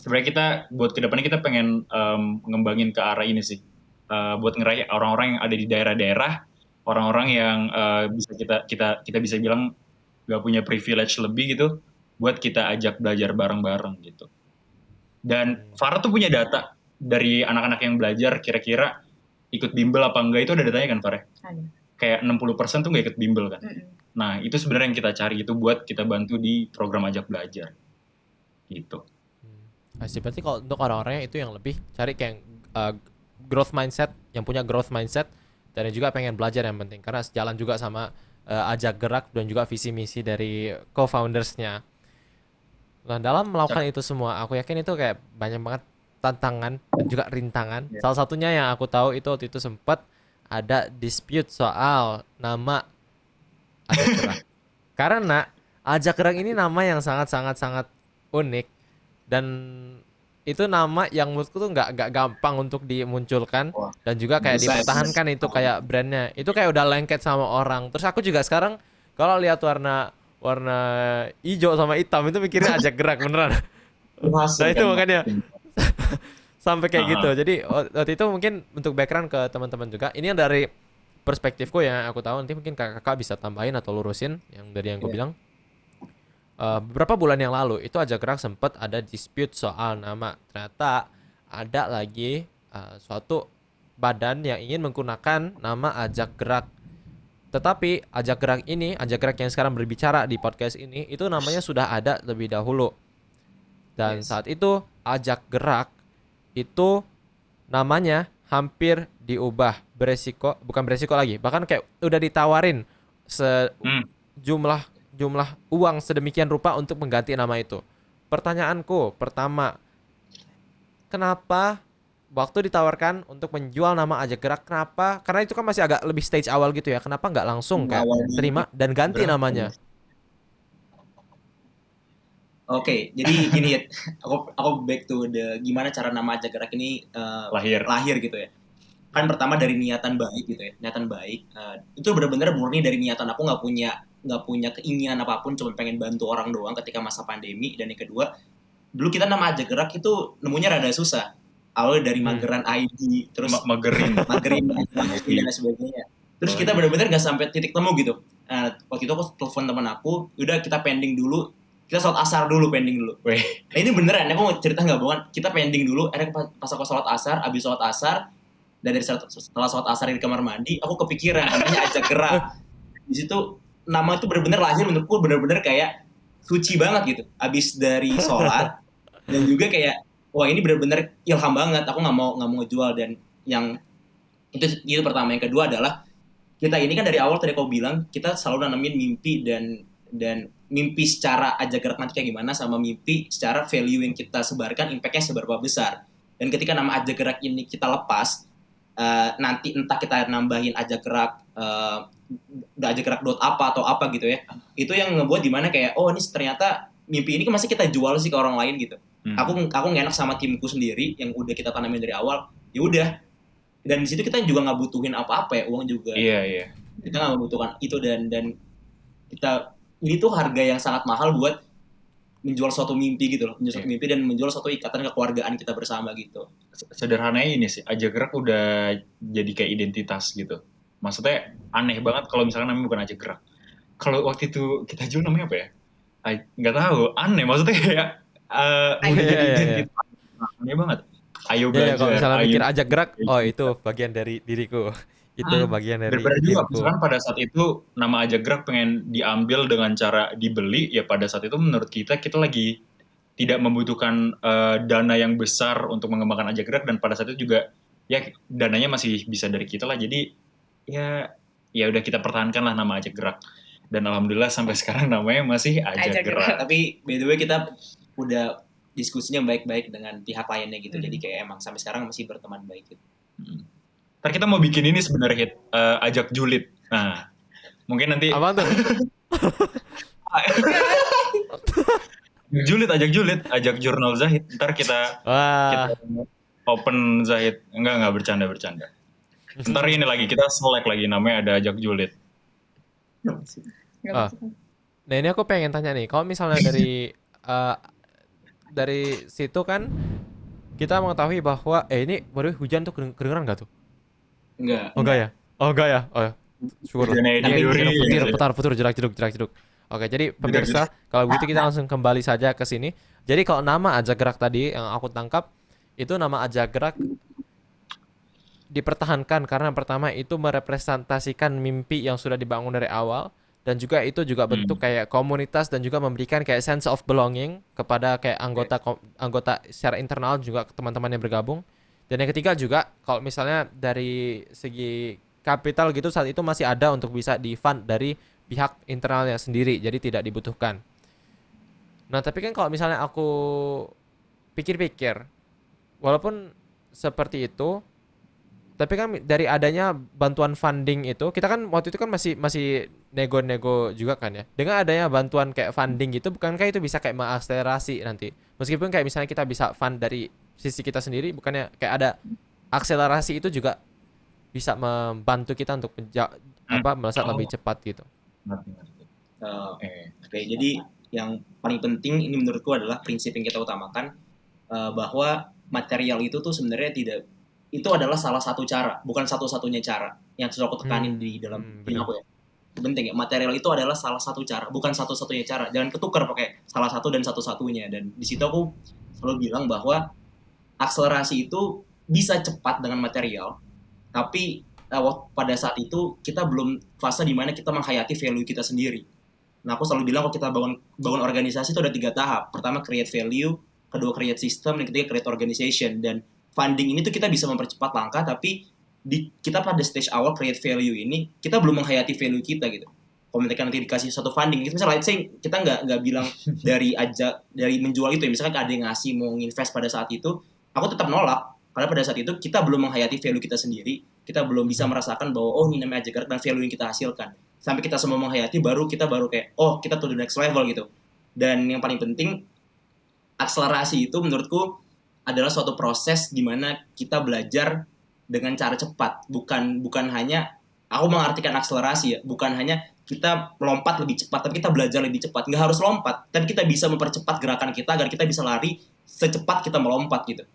sebenarnya kita buat ke depannya kita pengen um, ngembangin ke arah ini sih, Uh, buat ngeraih orang-orang yang ada di daerah-daerah, orang-orang yang uh, bisa kita kita kita bisa bilang gak punya privilege lebih gitu, buat kita ajak belajar bareng-bareng gitu. Dan Farah tuh punya data dari anak-anak yang belajar kira-kira ikut bimbel apa enggak itu ada datanya kan Farah? Ada. Kayak 60% tuh nggak ikut bimbel kan. Mm-mm. Nah, itu sebenarnya yang kita cari itu buat kita bantu di program ajak belajar. Gitu. Hmm. Berarti kalau untuk orang-orangnya itu yang lebih cari kayak uh, growth mindset, yang punya growth mindset dan yang juga pengen belajar yang penting karena sejalan juga sama uh, ajak gerak dan juga visi misi dari co-foundersnya. Nah, dalam melakukan itu semua, aku yakin itu kayak banyak banget tantangan dan juga rintangan. Iya. Salah satunya yang aku tahu itu waktu itu sempat ada dispute soal nama ajak gerak. [laughs] Karena Ajak Gerak ini nama yang sangat sangat sangat unik dan itu nama yang menurutku tuh nggak nggak gampang untuk dimunculkan Wah, dan juga kayak bisa, dipertahankan itu kayak brandnya itu kayak udah lengket sama orang terus aku juga sekarang kalau lihat warna warna hijau sama hitam itu mikirnya ajak gerak beneran Nah, itu makanya. [laughs] sampai kayak Ah. gitu jadi wa- waktu itu mungkin untuk background ke teman-teman juga ini yang dari perspektifku yang aku tahu nanti mungkin kakak-kakak bisa tambahin atau lurusin yang dari yang aku Iya. bilang Eh, beberapa bulan yang lalu itu aja gerak sempat ada dispute soal nama ternyata ada lagi eh, suatu badan yang ingin menggunakan nama ajak gerak tetapi ajak gerak ini ajak gerak yang sekarang berbicara di podcast ini itu namanya sudah ada lebih dahulu dan Yes. saat itu ajak gerak itu namanya hampir diubah beresiko bukan beresiko lagi bahkan kayak udah ditawarin Hmm. sejumlah jumlah uang sedemikian rupa untuk mengganti nama itu pertanyaanku pertama kenapa waktu ditawarkan untuk menjual nama ajak gerak kenapa karena itu kan masih agak lebih stage awal gitu ya kenapa nggak langsung kayak Awal dulu. terima dan ganti Berapa? namanya Oke, jadi gini ya, [laughs] aku aku back to the gimana cara nama Ajak Gerak ini uh, lahir lahir gitu ya. Kan pertama dari niatan baik gitu ya, niatan baik. Uh, itu benar-benar murni dari niatan aku nggak punya nggak punya keinginan apa pun, cuma pengen bantu orang doang ketika masa pandemi. Dan yang kedua, dulu kita nama Ajak Gerak itu nemunya rada susah. Awalnya dari Hmm. mageran ID, terus Ma- magerin [laughs] [laughs] magerin dan sebagainya. Terus Oh, kita iya. benar-benar nggak sampai titik temu gitu. Nah, waktu itu aku telepon teman aku, udah kita pending dulu, kita sholat asar dulu pending dulu. Weh. Nah ini beneran, aku mau cerita nggak bohongan. Kita pending dulu, akhirnya pas aku sholat asar, abis sholat asar, dan dari setelah sholat asar di kamar mandi, aku kepikiran namanya ajak gerak. [laughs] Di situ nama itu bener-bener lahir menurutku bener-bener kayak suci banget gitu. Abis dari sholat dan juga kayak wah ini bener-bener ilham banget. Aku nggak mau nggak mau jual dan yang itu itu pertama. Yang kedua adalah kita ini kan dari awal tadi kau bilang kita selalu nanamin mimpi dan dan mimpi secara aja gerak nanti kayak gimana sama mimpi secara value yang kita sebarkan impactnya seberapa besar dan ketika nama aja gerak ini kita lepas eh, nanti entah kita nambahin aja gerak udah aja gerak dot apa atau apa gitu ya itu yang ngebuat di mana kayak oh ini ternyata mimpi ini kan masih kita jual sih ke orang lain gitu Hmm. aku aku nggak enak sama timku sendiri yang udah kita tanamin dari awal. Ya udah. Dan di situ kita juga nggak butuhin apa-apa ya uang juga. Iya iya. Kita nggak membutuhkan itu dan dan kita ini tuh harga yang sangat mahal buat menjual suatu mimpi gitu loh. Menjual suatu Iya. mimpi dan menjual suatu ikatan kekeluargaan kita bersama gitu. Sederhananya ini sih ajak gerak udah jadi kayak identitas gitu. Maksudnya aneh banget kalau misalnya namanya bukan ajak gerak. Kalau waktu itu kita jual namanya apa ya? Nggak tahu aneh maksudnya [laughs] kayak eh, Ayo. udah jadi Iya, iya, iya. banget ayo belajar kalau misalnya ayo mikir ajak gerak, oh itu bagian dari diriku. Itu Ah, bagian dari daripada juga misalkan pada saat itu nama ajak gerak pengen diambil dengan cara dibeli ya pada saat itu menurut kita kita lagi tidak membutuhkan eh, dana yang besar untuk mengembangkan ajak gerak dan pada saat itu juga ya dananya masih bisa dari kita lah jadi ya ya udah kita pertahankan lah nama ajak gerak dan alhamdulillah sampai [laughs] sekarang namanya masih ajak, Ajak gerak. Gerak. tapi by the way kita udah diskusinya baik-baik dengan pihak lainnya gitu Hmm. jadi kayak emang sampai sekarang masih berteman baik gitu. Hmm. Ntar kita mau bikin ini sebenarnya Hit, eh, ajak julid. Nah, mungkin nanti Apa tuh? [laughs] julid, ajak julid, ajak jurnal Zahid. Ntar kita Wah, kita open Zahid. Enggak, enggak bercanda, bercanda. Ntar ini lagi, kita select lagi namanya ada ajak julid. Nggak Ah. masuk. nah ini aku pengen tanya nih, kalau misalnya dari [laughs] eh, dari situ kan kita mengetahui bahwa eh ini baru hujan tuh kedeng- kedengeran nggak tuh? enggak Oh enggak ya? Oh enggak ya? Oh ya. Syukur. Duri. putar, putar, jerak, jeruk, jerak, jeruk. Oke, jadi pemirsa, kalau begitu kita langsung kembali saja ke sini. Jadi kalau nama Ajak Gerak tadi yang aku tangkap itu nama Ajak Gerak dipertahankan karena pertama itu merepresentasikan mimpi yang sudah dibangun dari awal dan juga itu juga Hmm. bentuk kayak komunitas dan juga memberikan kayak sense of belonging kepada kayak anggota anggota secara internal juga teman-teman yang bergabung. Dan yang ketiga juga kalau misalnya dari segi kapital gitu saat itu masih ada untuk bisa di fund dari pihak internalnya sendiri jadi tidak dibutuhkan. Nah, tapi kan kalau misalnya aku pikir-pikir walaupun seperti itu tapi kan dari adanya bantuan funding itu, kita kan waktu itu kan masih masih nego-nego juga kan ya. Dengan adanya bantuan kayak funding gitu, bukankah itu bisa kayak mengakselerasi nanti? Meskipun kayak misalnya kita bisa fund dari sisi kita sendiri, bukannya kayak ada akselerasi itu juga bisa membantu kita untuk menja- Hmm. apa melesat Oh. lebih cepat gitu. Ngerti, ngerti. Eh, Oke. Oke, jadi yang paling penting ini menurutku adalah prinsip yang kita utamakan eh, bahwa material itu tuh sebenarnya tidak itu adalah salah satu cara, bukan satu-satunya cara yang sudah aku tekanin Hmm, di dalam hmm, aku ya. Itu Penting ya, material itu adalah salah satu cara, bukan satu-satunya cara. Jangan ketukar pakai salah satu dan satu-satunya. Dan di situ aku selalu bilang bahwa akselerasi itu bisa cepat dengan material, tapi eh, pada saat itu kita belum fase di mana kita menghayati value kita sendiri. Nah, aku selalu bilang kalau kita bangun bangun organisasi itu ada tiga tahap. Pertama create value, kedua create system, dan ketiga create organization. Dan funding ini tuh kita bisa mempercepat langkah, tapi di kita pada stage awal create value ini kita belum menghayati value kita gitu. Mereka nanti dikasih satu funding, itu misalnya let's say kita nggak nggak bilang [laughs] dari aja dari menjual itu ya, misalkan ada yang ngasih mau invest pada saat itu, aku tetap nolak. Karena pada saat itu kita belum menghayati value kita sendiri, kita belum bisa merasakan bahwa oh ini namanya aja gerak dan value yang kita hasilkan. Sampai kita semua menghayati baru kita baru kayak oh kita to the next level gitu. Dan yang paling penting akselerasi itu menurutku adalah suatu proses di mana kita belajar dengan cara cepat. Bukan bukan hanya aku mengartikan akselerasi ya. Bukan hanya kita melompat lebih cepat tapi kita belajar lebih cepat. Nggak harus lompat tapi kita bisa mempercepat gerakan kita agar kita bisa lari secepat kita melompat gitu.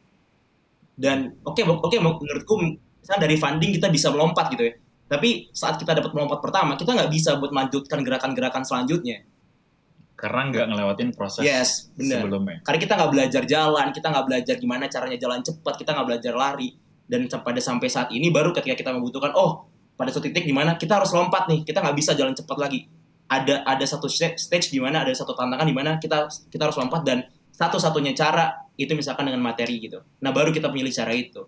Dan oke oke menurutku misalnya dari funding kita bisa melompat gitu ya. Tapi saat kita dapat melompat pertama, kita nggak bisa buat melanjutkan gerakan-gerakan selanjutnya. Karena nggak ngelewatin proses Yes, benar. sebelumnya. Karena kita nggak belajar jalan, kita nggak belajar gimana caranya jalan cepat, kita nggak belajar lari. Dan pada sampai saat ini baru ketika kita membutuhkan, oh pada suatu titik di mana kita harus lompat nih, kita nggak bisa jalan cepat lagi. Ada ada satu sta- stage di mana ada satu tantangan di mana kita kita harus lompat dan satu-satunya cara itu misalkan dengan materi gitu. Nah baru kita pilih cara itu.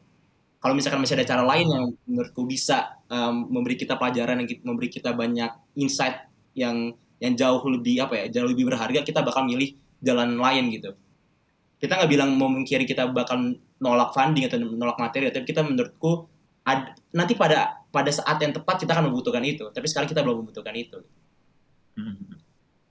Kalau misalkan masih ada cara lain yang menurutku bisa um, memberi kita pelajaran yang memberi kita banyak insight yang yang jauh lebih apa ya jauh lebih berharga kita bakal milih jalan lain gitu. Kita nggak bilang mau mengkiri kita bakal nolak funding atau nolak materi tapi kita menurutku ad- nanti pada pada saat yang tepat kita akan membutuhkan itu tapi sekarang kita belum membutuhkan itu.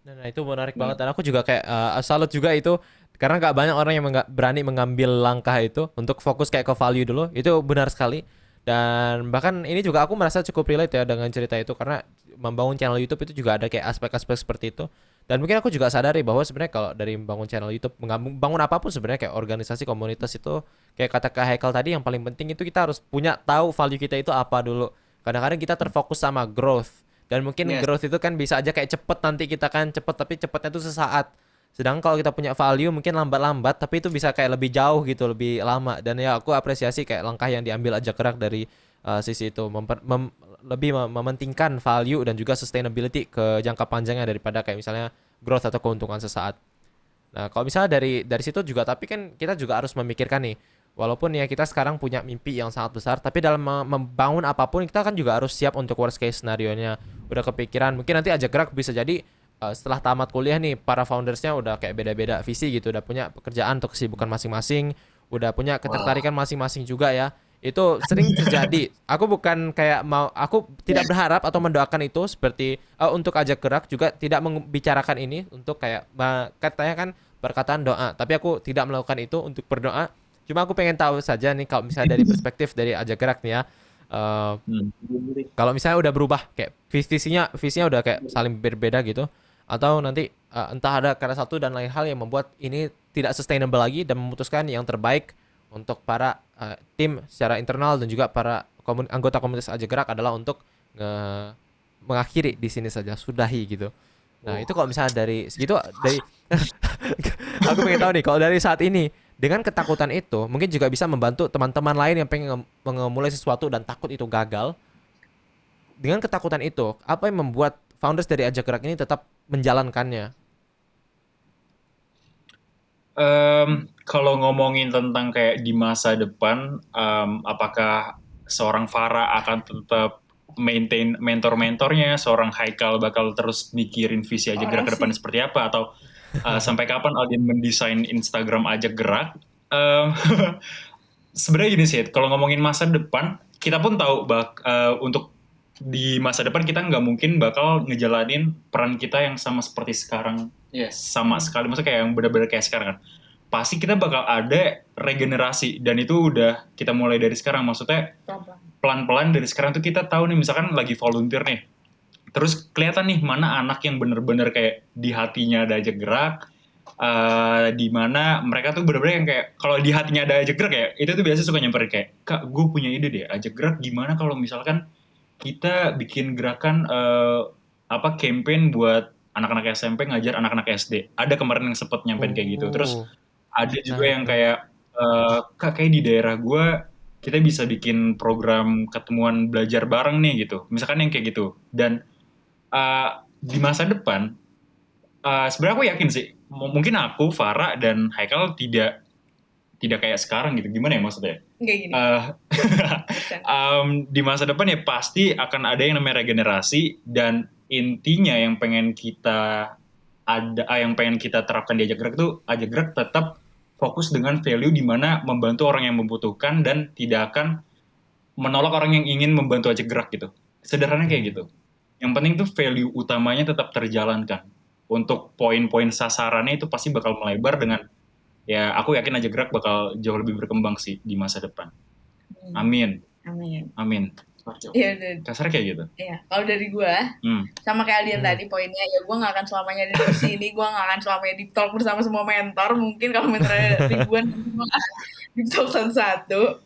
Nah, nah, itu menarik banget. Dan aku juga kayak uh, salut juga itu karena nggak banyak orang yang berani mengambil langkah itu untuk fokus kayak ke value dulu. Itu benar sekali. Dan bahkan ini juga aku merasa cukup relate ya dengan cerita itu karena membangun channel YouTube itu juga ada kayak aspek-aspek seperti itu. Dan mungkin aku juga sadari bahwa sebenarnya kalau dari membangun channel YouTube bangun apa pun sebenarnya kayak organisasi komunitas itu kayak kata Kak Haikal tadi yang paling penting itu kita harus punya tahu value kita itu apa dulu. Kadang-kadang kita terfokus sama growth. Dan mungkin Yes. growth itu kan bisa aja kayak cepet nanti kita kan cepet tapi cepetnya itu sesaat. Sedangkan kalau kita punya value mungkin lambat-lambat tapi itu bisa kayak lebih jauh gitu lebih lama. Dan ya aku apresiasi kayak langkah yang diambil aja gerak dari uh, sisi itu memper- mem- lebih mem- mementingkan value dan juga sustainability ke jangka panjangnya daripada kayak misalnya growth atau keuntungan sesaat Nah, kalau misalnya dari dari situ juga tapi kan kita juga harus memikirkan nih walaupun ya kita sekarang punya mimpi yang sangat besar tapi dalam mem- membangun apa pun kita kan juga harus siap untuk worst case scenario-nya. Udah kepikiran mungkin nanti aja gerak bisa jadi uh, setelah tamat kuliah nih para foundersnya udah kayak beda-beda visi gitu, udah punya pekerjaan atau kesibukan masing-masing, udah punya ketertarikan masing-masing juga ya. Itu sering terjadi. Aku bukan kayak mau aku tidak berharap atau mendoakan itu seperti uh, untuk ajak gerak juga tidak membicarakan ini untuk kayak katanya kan perkataan doa, tapi aku tidak melakukan itu untuk berdoa. Cuma aku pengen tahu saja nih kalau misalnya dari perspektif dari ajak gerak nih ya. uh, Hmm. kalau misalnya udah berubah kayak vis- visinya visinya udah kayak saling berbeda gitu atau nanti uh, entah ada karena satu dan lain hal yang membuat ini tidak sustainable lagi dan memutuskan yang terbaik untuk para uh, tim secara internal dan juga para komun- anggota komunitas aja gerak adalah untuk nge- mengakhiri di sini saja sudahi gitu. Nah itu kalau misalnya dari segitu dari [laughs] aku pengen tahu nih kalau dari saat ini dengan ketakutan itu mungkin juga bisa membantu teman-teman lain yang pengen nge- memulai sesuatu dan takut itu gagal. Dengan ketakutan itu apa yang membuat founders dari ajak gerak ini tetap menjalankannya Em, kalau ngomongin tentang kayak di masa depan, em, apakah seorang Farah akan tetap maintain mentor-mentornya, seorang Haikal bakal terus mikirin visi aja gerak ke depan seperti apa, atau uh, [laughs] sampai kapan Aldin mendesain Instagram aja gerak? Em, [laughs] Sebenarnya gini sih, kalau ngomongin masa depan, kita pun tahu bak eh, untuk di masa depan kita nggak mungkin bakal ngejalanin peran kita yang sama seperti sekarang. Yes. sama sekali. Maksudnya kayak yang benar-benar kayak sekarang kan. Pasti kita bakal ada regenerasi. Dan itu udah kita mulai dari sekarang. Maksudnya pelan-pelan dari sekarang tuh kita tahu nih misalkan lagi volunteer nih. Terus kelihatan nih mana anak yang bener-bener kayak di hatinya ada aja gerak eh di mana mereka tuh bener-bener yang kayak kalau di hatinya ada aja gerak ya itu tuh biasa suka nyamperin kayak kak gue punya ide deh aja gerak gimana kalau misalkan kita bikin gerakan eh, apa campaign buat anak-anak SMP ngajar anak-anak SD ada kemarin yang sempet nyampein kayak gitu. Terus Oh. ada juga yang kayak eh, kak kayak di daerah gue kita bisa bikin program ketemuan belajar bareng nih gitu. Misalkan yang kayak gitu. Dan eh, di masa depan eh, sebenarnya aku yakin sih mungkin aku Farah dan Haikal tidak tidak kayak sekarang gitu. Gimana ya maksudnya Gini. Eh, um, [laughs] di masa depan ya pasti akan ada yang namanya regenerasi dan intinya yang pengen kita ada ah, yang pengen kita terapkan di ajak gerak itu ajak gerak tetap fokus dengan value di mana membantu orang yang membutuhkan dan tidak akan menolak orang yang ingin membantu ajak gerak gitu. Sederhananya kayak gitu. Yang penting tuh value utamanya tetap terjalankan. Untuk poin-poin sasarannya itu pasti bakal melebar dengan ya aku yakin ajak gerak bakal jauh lebih berkembang sih di masa depan Amin, Amin. amin. Iya, udah. Kasarnya kayak gitu. Iya, kalau dari gua Hmm. sama kayak Aldian Hmm. tadi poinnya ya gua nggak akan selamanya di sini, gua nggak akan selamanya di talk bersama semua mentor. Mungkin kalau mentornya ribuan, [laughs] di talk satu-satu.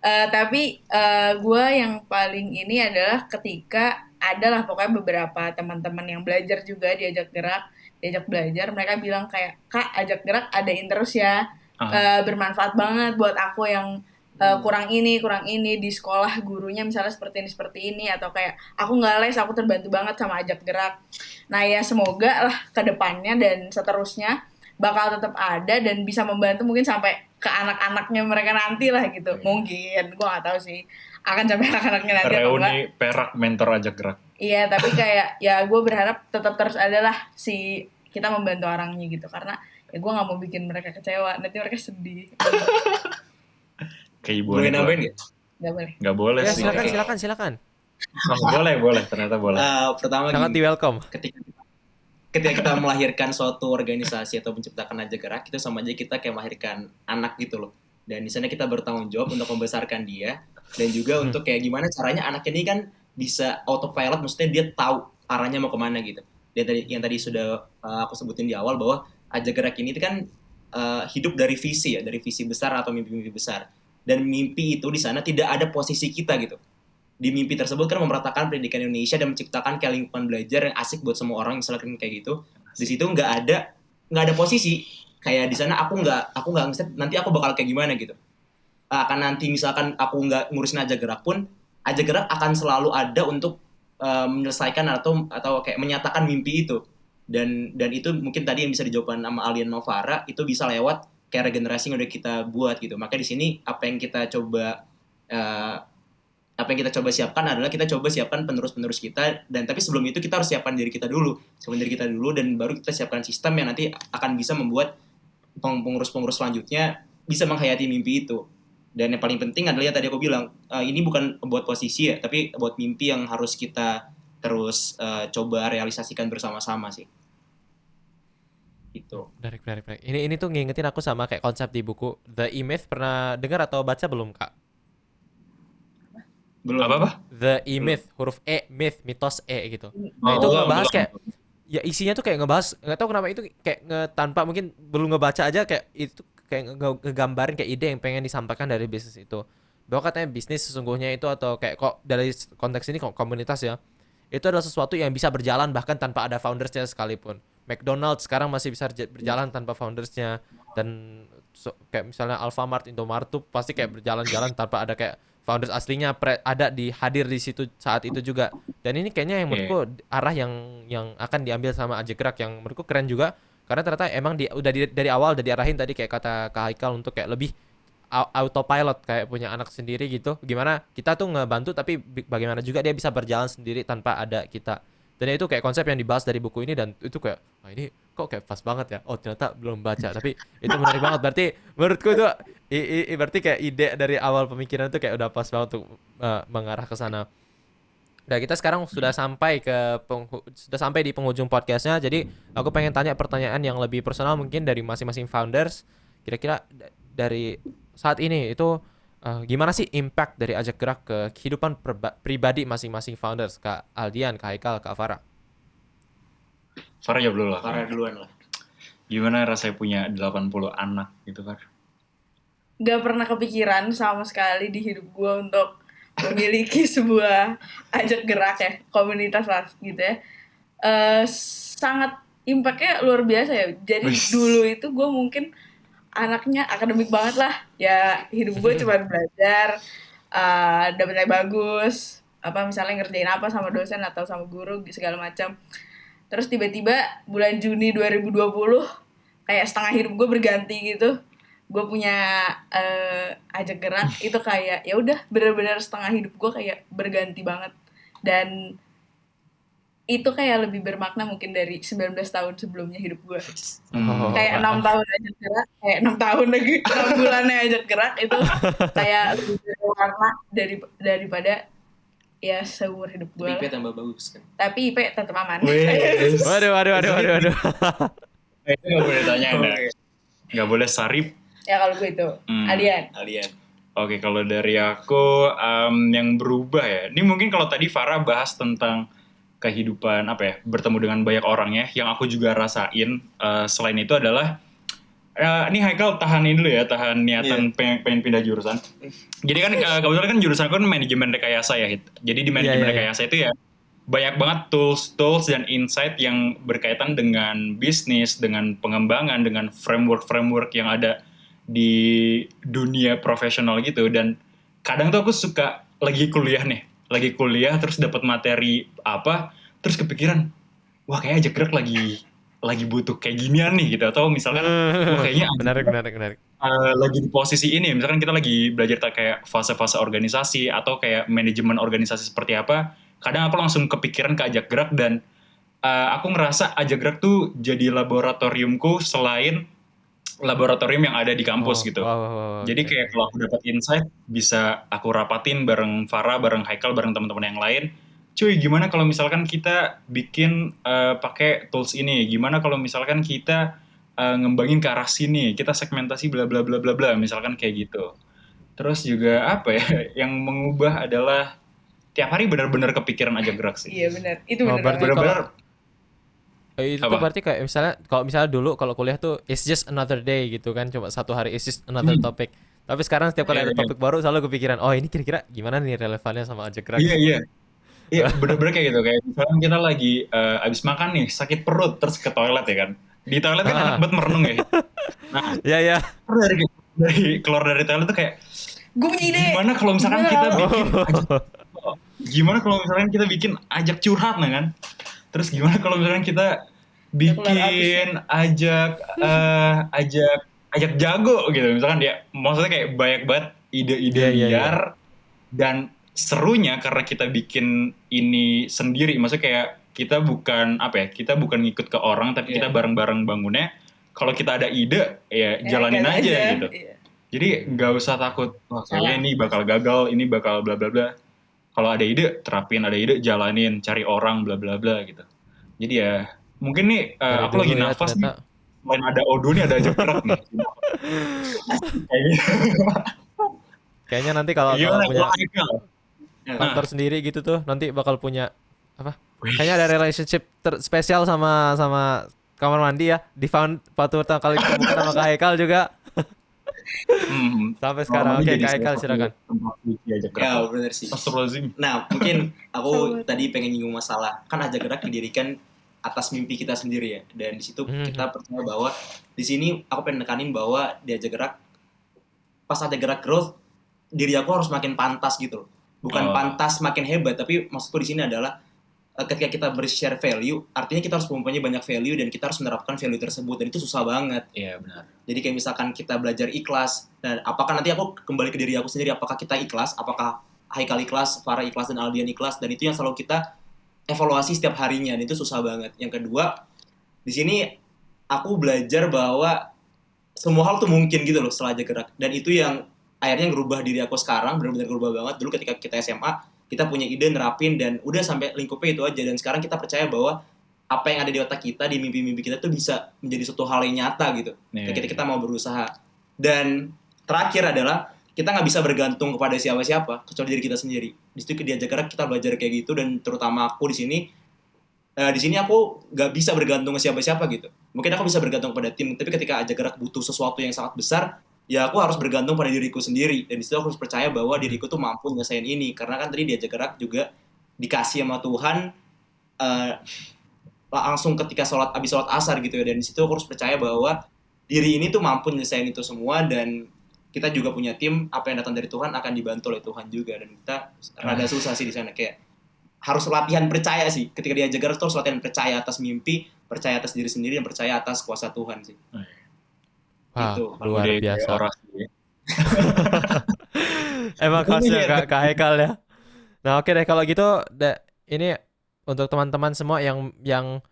Eh, tapi eh, gua yang paling ini adalah ketika adalah pokoknya beberapa teman-teman yang belajar juga diajak gerak, diajak belajar, mereka bilang kayak kak ajak gerak adain terus ya, Ah. Eh, bermanfaat banget buat aku yang eh, kurang ini kurang ini di sekolah gurunya misalnya seperti ini seperti ini. Atau kayak aku nggak les aku terbantu banget sama ajak gerak. Nah ya semoga lah ke depannya dan seterusnya bakal tetap ada dan bisa membantu mungkin sampai ke anak-anaknya mereka nanti lah gitu. Iya. mungkin gua nggak tahu sih. Akan sampai [laughs] anak-anaknya nanti Reuni perak mentor ajak gerak. Iya, tapi kayak ya gue berharap tetap terus adalah si kita membantu orangnya gitu karena ya gue nggak mau bikin mereka kecewa nanti mereka sedih Kayak ibu Boleh nambahin nggak? nggak boleh Gak boleh Ya sih. silakan Oke. silakan silakan. Oh, boleh, boleh. Ternyata boleh. Eh, pertama Sangat di welcome. ketika ketika kita melahirkan suatu organisasi atau menciptakan aja gerak itu sama aja kita kayak melahirkan anak gitu loh dan di sana kita bertanggung jawab untuk membesarkan dia dan juga Hmm. untuk kayak gimana caranya anak ini kan bisa autopilot maksudnya dia tahu arahnya mau ke mana gitu. Dan tadi yang tadi sudah uh, aku sebutin di awal bahwa aja gerak ini itu kan uh, hidup dari visi ya dari visi besar atau mimpi-mimpi besar. Dan mimpi itu di sana tidak ada posisi kita gitu. Di mimpi tersebut kan memeratakan pendidikan Indonesia dan menciptakan kayak belajar yang asik buat semua orang misalkan kayak gitu. Di situ nggak ada nggak ada posisi. Kayak di sana aku nggak aku nggak nanti aku bakal kayak gimana gitu. Akan nanti misalkan aku nggak ngurusin aja gerak pun aja gerak akan selalu ada untuk eh, menyelesaikan atau atau kayak menyatakan mimpi itu. Dan dan itu mungkin tadi yang bisa dijawab sama Alien Novara itu bisa lewat kayak regenerasi yang udah kita buat gitu. Maka di sini apa yang kita coba eh, apa yang kita coba siapkan adalah kita coba siapkan penerus-penerus kita. Dan tapi sebelum itu kita harus siapkan diri kita dulu. Siapkan diri kita dulu dan baru kita siapkan sistem yang nanti akan bisa membuat peng- pengurus-pengurus selanjutnya bisa menghayati mimpi itu dan yang paling penting adalah yang tadi aku bilang eh, ini bukan buat posisi ya tapi buat mimpi yang harus kita terus eh, coba realisasikan bersama-sama sih itu Menarik, menarik, menarik. Ini ini tuh ngingetin aku sama kayak konsep di buku The E-Myth pernah dengar atau baca belum kak? belum Apa apa? The E-Myth huruf E myth mitos E gitu. Oh, Nah, itu ngebahas belum. kayak ya isinya tuh kayak ngebahas nggak tahu kenapa itu kayak nge, tanpa mungkin belum ngebaca aja kayak itu kayak nge- ngegambarin kayak ide yang pengen disampaikan dari bisnis itu. Bahwa katanya bisnis sesungguhnya itu atau kayak kok dari konteks ini kok komunitas ya itu adalah sesuatu yang bisa berjalan bahkan tanpa ada foundersnya sekalipun. McDonald's sekarang masih bisa berja- berjalan tanpa foundersnya dan so- kayak misalnya Alfamart Indomaret tuh pasti kayak berjalan-jalan tanpa ada kayak founders aslinya pre- ada di hadir di situ saat itu juga. Dan ini kayaknya yang menurutku arah yang yang akan diambil sama Aja Gerak yang menurutku keren juga karena ternyata emang di, udah di- dari awal udah diarahin tadi kayak kata Kak Haikal untuk kayak lebih au- autopilot kayak punya anak sendiri gitu. Gimana kita tuh ngebantu tapi bagaimana juga dia bisa berjalan sendiri tanpa ada kita. Dan itu kayak konsep yang dibahas dari buku ini dan itu kayak ah ini kok kayak pas banget ya? Oh ternyata belum baca [laughs] tapi itu menarik banget. Berarti menurutku itu i- i- berarti kayak ide dari awal pemikiran itu kayak udah pas banget untuk uh, mengarah ke sana Nah, kita sekarang sudah sampai ke sudah sampai di penghujung podcastnya. Jadi aku pengen tanya pertanyaan yang lebih personal mungkin dari masing-masing founders. Kira-kira da- dari saat ini itu uh, gimana sih impact dari ajak gerak ke kehidupan pribadi masing-masing founders? Kak Aldian, Kak Haikal, Kak Farah. Farah jawab dulu lah. Farah duluan lah. Gimana rasanya punya 80 anak gitu, Far? Gak pernah kepikiran sama sekali di hidup gue untuk memiliki sebuah ajak gerak ya, komunitas lah gitu ya. Eh sangat impactnya luar biasa ya. Jadi Wis. dulu itu gue mungkin anaknya akademik banget lah. Ya hidup gue [laughs] cuma belajar, dapat nilai bagus, apa misalnya ngerjain apa sama dosen atau sama guru segala macam. Terus tiba-tiba bulan Juni 2020 kayak setengah hidup gue berganti gitu. Gue punya eh, ajak gerak [laughs] itu kayak ya udah benar-benar setengah hidup gue kayak berganti banget dan itu kayak lebih bermakna mungkin dari 19 tahun sebelumnya hidup gue Oh. kayak enam tahun ajak gerak kayak enam tahun lagi [laughs] enam bulannya ajak gerak itu [laughs] kayak lebih berwarna dari daripada ya seumur hidup gue IP tambah bagus kan. tapi IP tetap aman. Waduh, waduh, waduh, waduh, waduh. Itu nggak boleh tanya. Nggak boleh sarip. Ya kalau gue itu Hmm. Alian Alien. Oke, kalau dari aku em, yang berubah ya. Ini mungkin kalau tadi Farah bahas tentang kehidupan apa ya, bertemu dengan banyak orang ya. Yang aku juga rasain eh, selain itu adalah eh, ini Haikal tahan ini dulu ya, tahan niatan pengen, pengen pindah jurusan. Jadi kan eh, kebetulan kan jurusan aku kan manajemen rekayasa ya, Hit. Jadi di manajemen Iya, iya, iya. rekayasa itu ya banyak banget tools-tools dan insight yang berkaitan dengan bisnis, dengan pengembangan, dengan framework-framework yang ada di dunia profesional gitu. Dan kadang tuh aku suka lagi kuliah nih, lagi kuliah terus dapat materi apa, terus kepikiran, wah kayak aja gerak lagi lagi butuh kayak ginian nih gitu. Atau misalkan wah kayaknya menarik, menarik, menarik. uh, lagi di posisi ini. Misalkan kita lagi belajar kayak fase-fase organisasi atau kayak manajemen organisasi seperti apa kadang aku langsung kepikiran ke ajak gerak dan uh, aku ngerasa ajak gerak tuh jadi laboratoriumku selain laboratorium yang ada di kampus Oh, gitu wow, wow, wow, jadi oke. kayak kalau aku dapat insight bisa aku rapatin bareng Farah, bareng Haikal, bareng teman-teman yang lain. Cuy, gimana kalau misalkan kita bikin eh, pakai tools ini? Gimana kalau misalkan kita eh, ngembangin ke arah sini? Kita segmentasi bla bla bla bla bla, misalkan kayak gitu. Terus juga apa ya? [laughs] Yang mengubah adalah tiap hari benar-benar kepikiran aja gerak sih. iya benar itu Oh, benar. Benar-benar Eh, itu Apa? tuh berarti kayak misalnya kalau misalnya dulu kalau kuliah tuh it's just another day gitu kan cuma satu hari it's just another Hmm. topic tapi sekarang setiap kali Iya, ada iya. topik baru selalu kepikiran oh ini kira-kira gimana nih relevannya sama ajak gerak Iya iya. Iya [laughs] bener-bener kayak gitu kayak misalkan kita lagi eh, abis makan nih sakit perut terus ke toilet ya kan. Di toilet kan Ah. enak banget merenung ya. [laughs] Nah ya ya keluar dari, dari keluar dari toilet tuh kayak gue punya ide gimana kalau misalkan kita bikin [laughs] ajak, gimana kalau misalkan kita bikin ajak curhat nah kan. Terus gimana kalau misalkan kita bikin ajak eh, ajak ajak jago gitu. Misalkan ya maksudnya kayak banyak banget ide-ide Iya, iya, iya. liar dan serunya karena kita bikin ini sendiri. Maksudnya kayak kita bukan apa ya kita bukan ngikut ke orang tapi kita Iya. bareng-bareng bangunnya. Kalau kita ada ide ya Ya, jalanin kan aja, gitu. Iya. jadi nggak usah takut wah kayaknya ini bakal gagal ini bakal bla bla bla kalau ada ide terapin ada ide jalanin cari orang bla bla bla gitu. Jadi ya mungkin nih Dari aku lagi ya, nafas nih. Ternyata. selain ada Odo nih ada aja gerak nih. Kayak kayaknya nanti kalau kalau gimana punya kantor sendiri gitu tuh nanti bakal punya apa? Kayaknya ada relationship ter- spesial sama sama kamar mandi ya. Di found pertama kali ketemu sama Kak Haikal juga Hmm. sampai sekarang oke jadi Kak satu silakan aja. Ya bener sih. Astagfirullahaladzim. Nah mungkin aku tadi pengen nyinggung masalah kan ajak gerak didirikan atas mimpi kita sendiri ya dan di situ Mhm. kita percaya bahwa di sini aku pengen nekanin bahwa di ajak gerak pas ada gerak growth diri aku harus makin pantas gitu loh. bukan Oh. pantas makin hebat tapi maksudku di sini adalah ketika kita ber-share value artinya kita harus mempunyai banyak value dan kita harus menerapkan value tersebut dan itu susah banget Iya benar. jadi kayak misalkan kita belajar ikhlas dan apakah nanti aku kembali ke diri aku sendiri apakah kita ikhlas, apakah Haikal ikhlas, Farah ikhlas dan Aldian ikhlas dan itu yang selalu kita evaluasi setiap harinya dan itu susah banget. Yang kedua, di sini aku belajar bahwa semua hal tuh mungkin gitu loh setelah aja gerak dan itu yang akhirnya ngerubah diri aku sekarang benar-benar ngerubah banget dulu ketika kita SMA kita punya ide nerapin dan udah sampai lingkupnya itu aja. Dan sekarang kita percaya bahwa apa yang ada di otak kita di mimpi-mimpi kita tuh bisa menjadi suatu hal yang nyata gitu. Iya. ketika kita mau berusaha. Dan terakhir adalah kita nggak bisa bergantung kepada siapa-siapa kecuali diri kita sendiri. Di situ di Ajak Gerak kita belajar kayak gitu dan terutama aku di sini eh, di sini aku nggak bisa bergantung ke siapa-siapa gitu. Mungkin aku bisa bergantung pada tim tapi ketika Ajak Gerak butuh sesuatu yang sangat besar ya aku harus bergantung pada diriku sendiri. Dan di situ aku harus percaya bahwa diriku tuh mampu nyelesain ini. Karena kan tadi di Ajak Gerak juga dikasih sama Tuhan eh, langsung ketika sholat abis sholat asar gitu ya. Dan di situ aku harus percaya bahwa diri ini tuh mampu nyelesain itu semua. Dan kita juga punya tim apa yang datang dari Tuhan akan dibantu oleh Tuhan juga. Dan kita rada susah sih di sana. Kayak harus latihan percaya sih. Ketika diajak gerak tuh harus latihan percaya atas mimpi percaya atas diri sendiri dan percaya atas kuasa Tuhan sih Wah, Gitu. luar biasa. [laughs] Emang khasnya ya. Kak, Kak Haikal ya. Nah, oke deh kalau gitu da- ini untuk teman-teman semua yang yang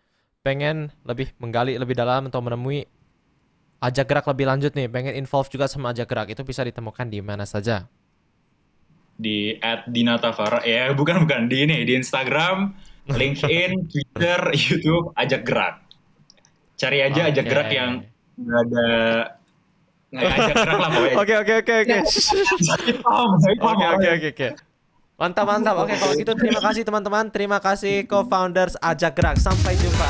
pengen lebih menggali lebih dalam atau menemui ajak gerak lebih lanjut nih, pengen involve juga sama ajak gerak itu bisa ditemukan di mana saja. di at Dinatavara ya bukan bukan di ini di Instagram, [laughs] LinkedIn, Twitter, YouTube ajak gerak. Cari aja ajak Oke. gerak yang nggak ada nggak ajak gerak lah pokoknya. Oke oke oke oke. Oke oke oke oke. Mantap mantap. Oke kalau gitu terima kasih teman-teman. Terima kasih co-founders Ajak Gerak. Sampai jumpa